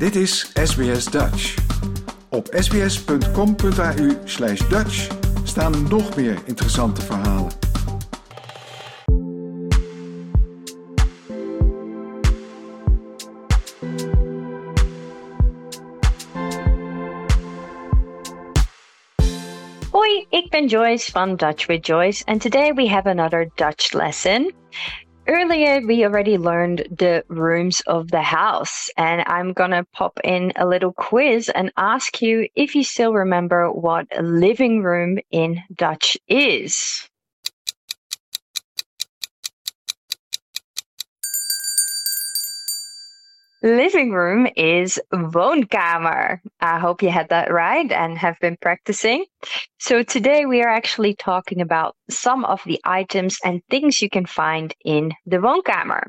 Dit is SBS Dutch. Op sbs.com.au slash Dutch staan nog meer interessante verhalen. Hoi, ik ben Joyce van Dutch with Joyce, and today we have another Dutch lesson. Earlier, we already learned the rooms of the house, and I'm gonna pop in a little quiz and ask you if you still remember what a living room in Dutch is. Living room is woonkamer. I hope you had that right and have been practicing. So today we are actually talking about some of the items and things you can find in the woonkamer.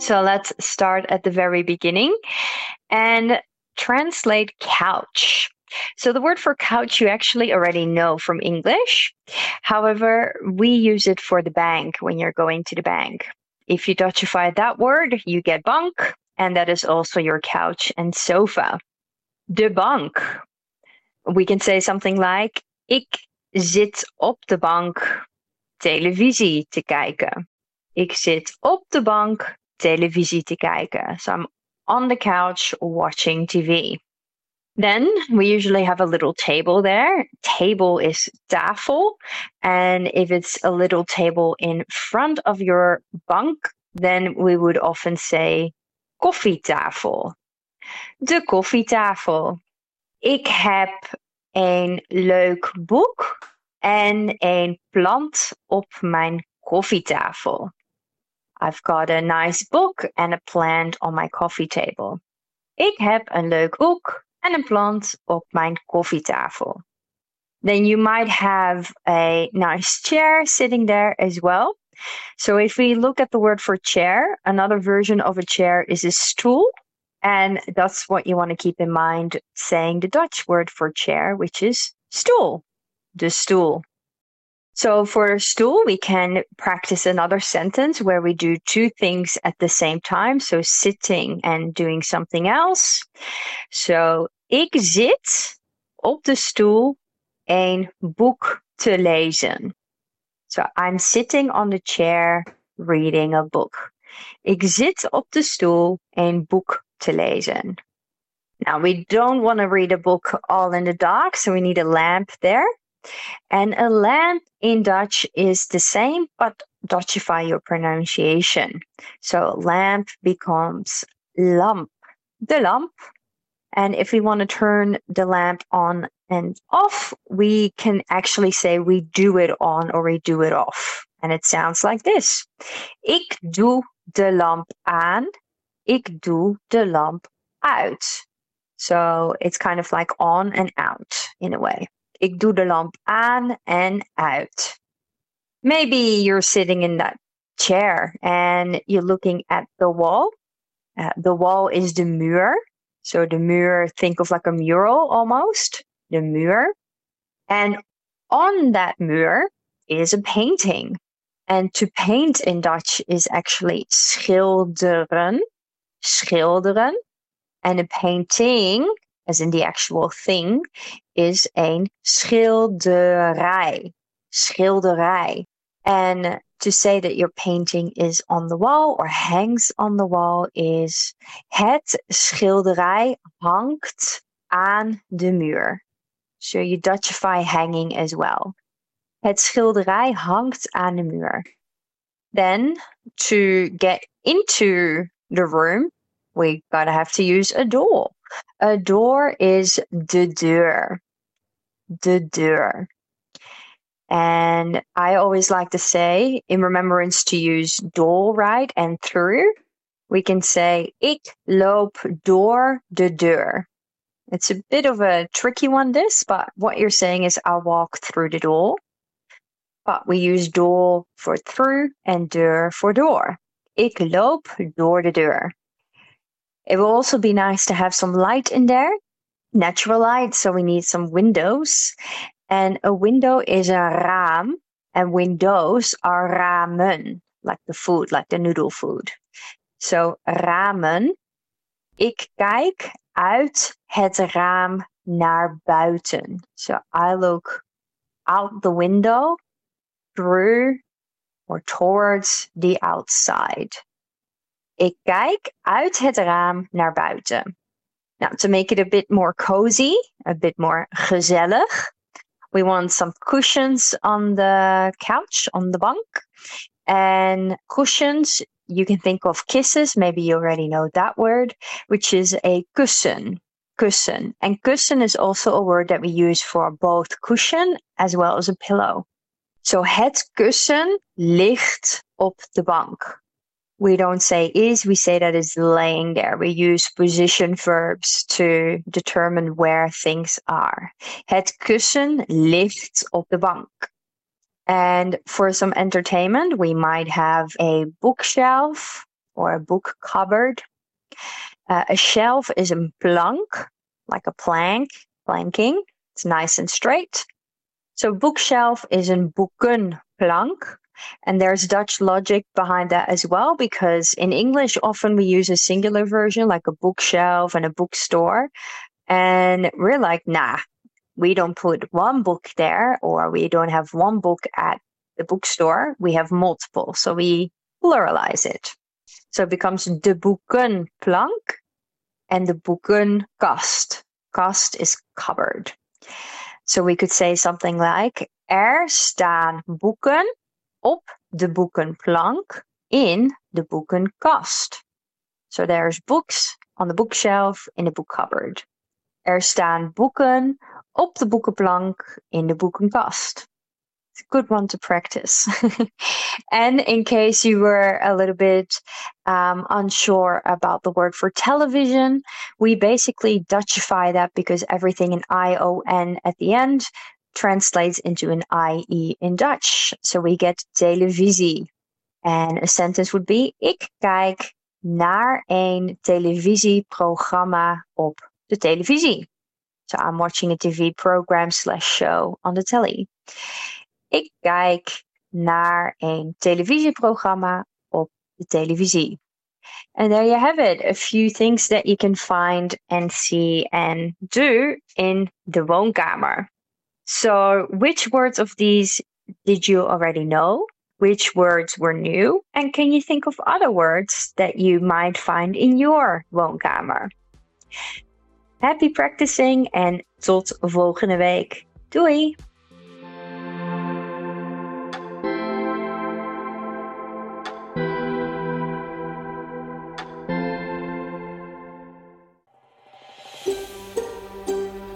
So let's start at the very beginning and translate couch. So the word for couch you actually already know from English. However, we use it for the bank when you're going to the bank. If you Dutchify that word, you get bank, and that is also your couch and sofa. De bank. We can say something like Ik zit op de bank televisie te kijken. Ik zit op de bank televisie te kijken. So I'm on the couch watching TV. Then we usually have a little table there. Table is tafel. And if it's a little table in front of your bunk, then we would often say koffietafel. De koffietafel. Ik heb een leuk boek en een plant op mijn koffietafel. I've got a nice book and a plant on my coffee table. Ik heb een leuk boek en een plant op mijn koffietafel. Then you might have a nice chair sitting there as well. So if we look at the word for chair, another version of a chair is a stool. And that's what you want to keep in mind saying the Dutch word for chair, which is stoel. De stoel. So for stool, we can practice another sentence where we do two things at the same time. So sitting and doing something else. So ik zit op de stoel een boek te lezen. So I'm sitting on the chair reading a book. Ik zit op de stoel een boek te lezen. Now we don't want to read a book all in the dark, so we need a lamp there. And a lamp in Dutch is the same, but Dutchify your pronunciation. So lamp becomes lump, the lump. And if we want to turn the lamp on and off, we can actually say we do it on or we do it off. And it sounds like this. Ik doe de lamp aan. Ik doe de lamp uit. So it's kind of like on and out in a way. Ik doe de lamp aan en uit. Maybe you're sitting in that chair and you're looking at the wall. Uh, the wall is the muur. So the muur, think of like a mural almost. The muur. And on that muur is a painting. And to paint in Dutch is actually schilderen. Schilderen. And a painting, as in the actual thing, is een schilderij. Schilderij. And to say that your painting is on the wall or hangs on the wall is het schilderij hangt aan de muur. So you Dutchify hanging as well. Het schilderij hangt aan de muur. Then to get into the room, we gotta have to use a door. A door is de deur. De deur. And I always like to say, in remembrance to use door, right, and through, we can say, ik loop door de deur. It's a bit of a tricky one, this, but what you're saying is, I'll walk through the door. But we use door for through and deur for door. Ik loop door de deur. It will also be nice to have some light in there, natural light, so we need some windows. And a window is a raam, and windows are ramen, like the food, like the noodle food. So ramen. Ik kijk uit het raam naar buiten. So I look out the window through or towards the outside. Ik kijk uit het raam naar buiten. Now, to make it a bit more cozy, a bit more gezellig, we want some cushions on the couch, on the bunk. And cushions, you can think of kisses. Maybe you already know that word, which is a kussen. Kussen. And kussen is also a word that we use for both cushion as well as a pillow. So het kussen ligt op de bank. We don't say is, we say that it's laying there. We use position verbs to determine where things are. Het kussen ligt op de bank. And for some entertainment, we might have a bookshelf or a book cupboard. Uh, a shelf is a plank, like a plank, planking. It's nice and straight. So bookshelf is een boekenplank. And there's Dutch logic behind that as well, because in English, often we use a singular version, like a bookshelf and a bookstore. And we're like, nah, we don't put one book there or we don't have one book at the bookstore. We have multiple. So we pluralize it. So it becomes de boekenplank and the boekenkast. Kast is cupboard. So we could say something like Er staan boeken op de boekenplank in de boekenkast. So there's books on the bookshelf in the book cupboard. Er staan boeken op de boekenplank in de boekenkast. It's a good one to practice. and in case you were a little bit um, unsure about the word for television, we basically Dutchify that because everything in ION at the end translates into an IE in Dutch. So we get televisie. And a sentence would be: Ik kijk naar een televisieprogramma op de televisie. So I'm watching a TV program slash show on the telly. Ik kijk naar een televisieprogramma op de televisie. And there you have it, a few things that you can find and see and do in the woonkamer. So, which words of these did you already know? Which words were new? And can you think of other words that you might find in your woonkamer? Happy practicing en tot volgende week. Doei!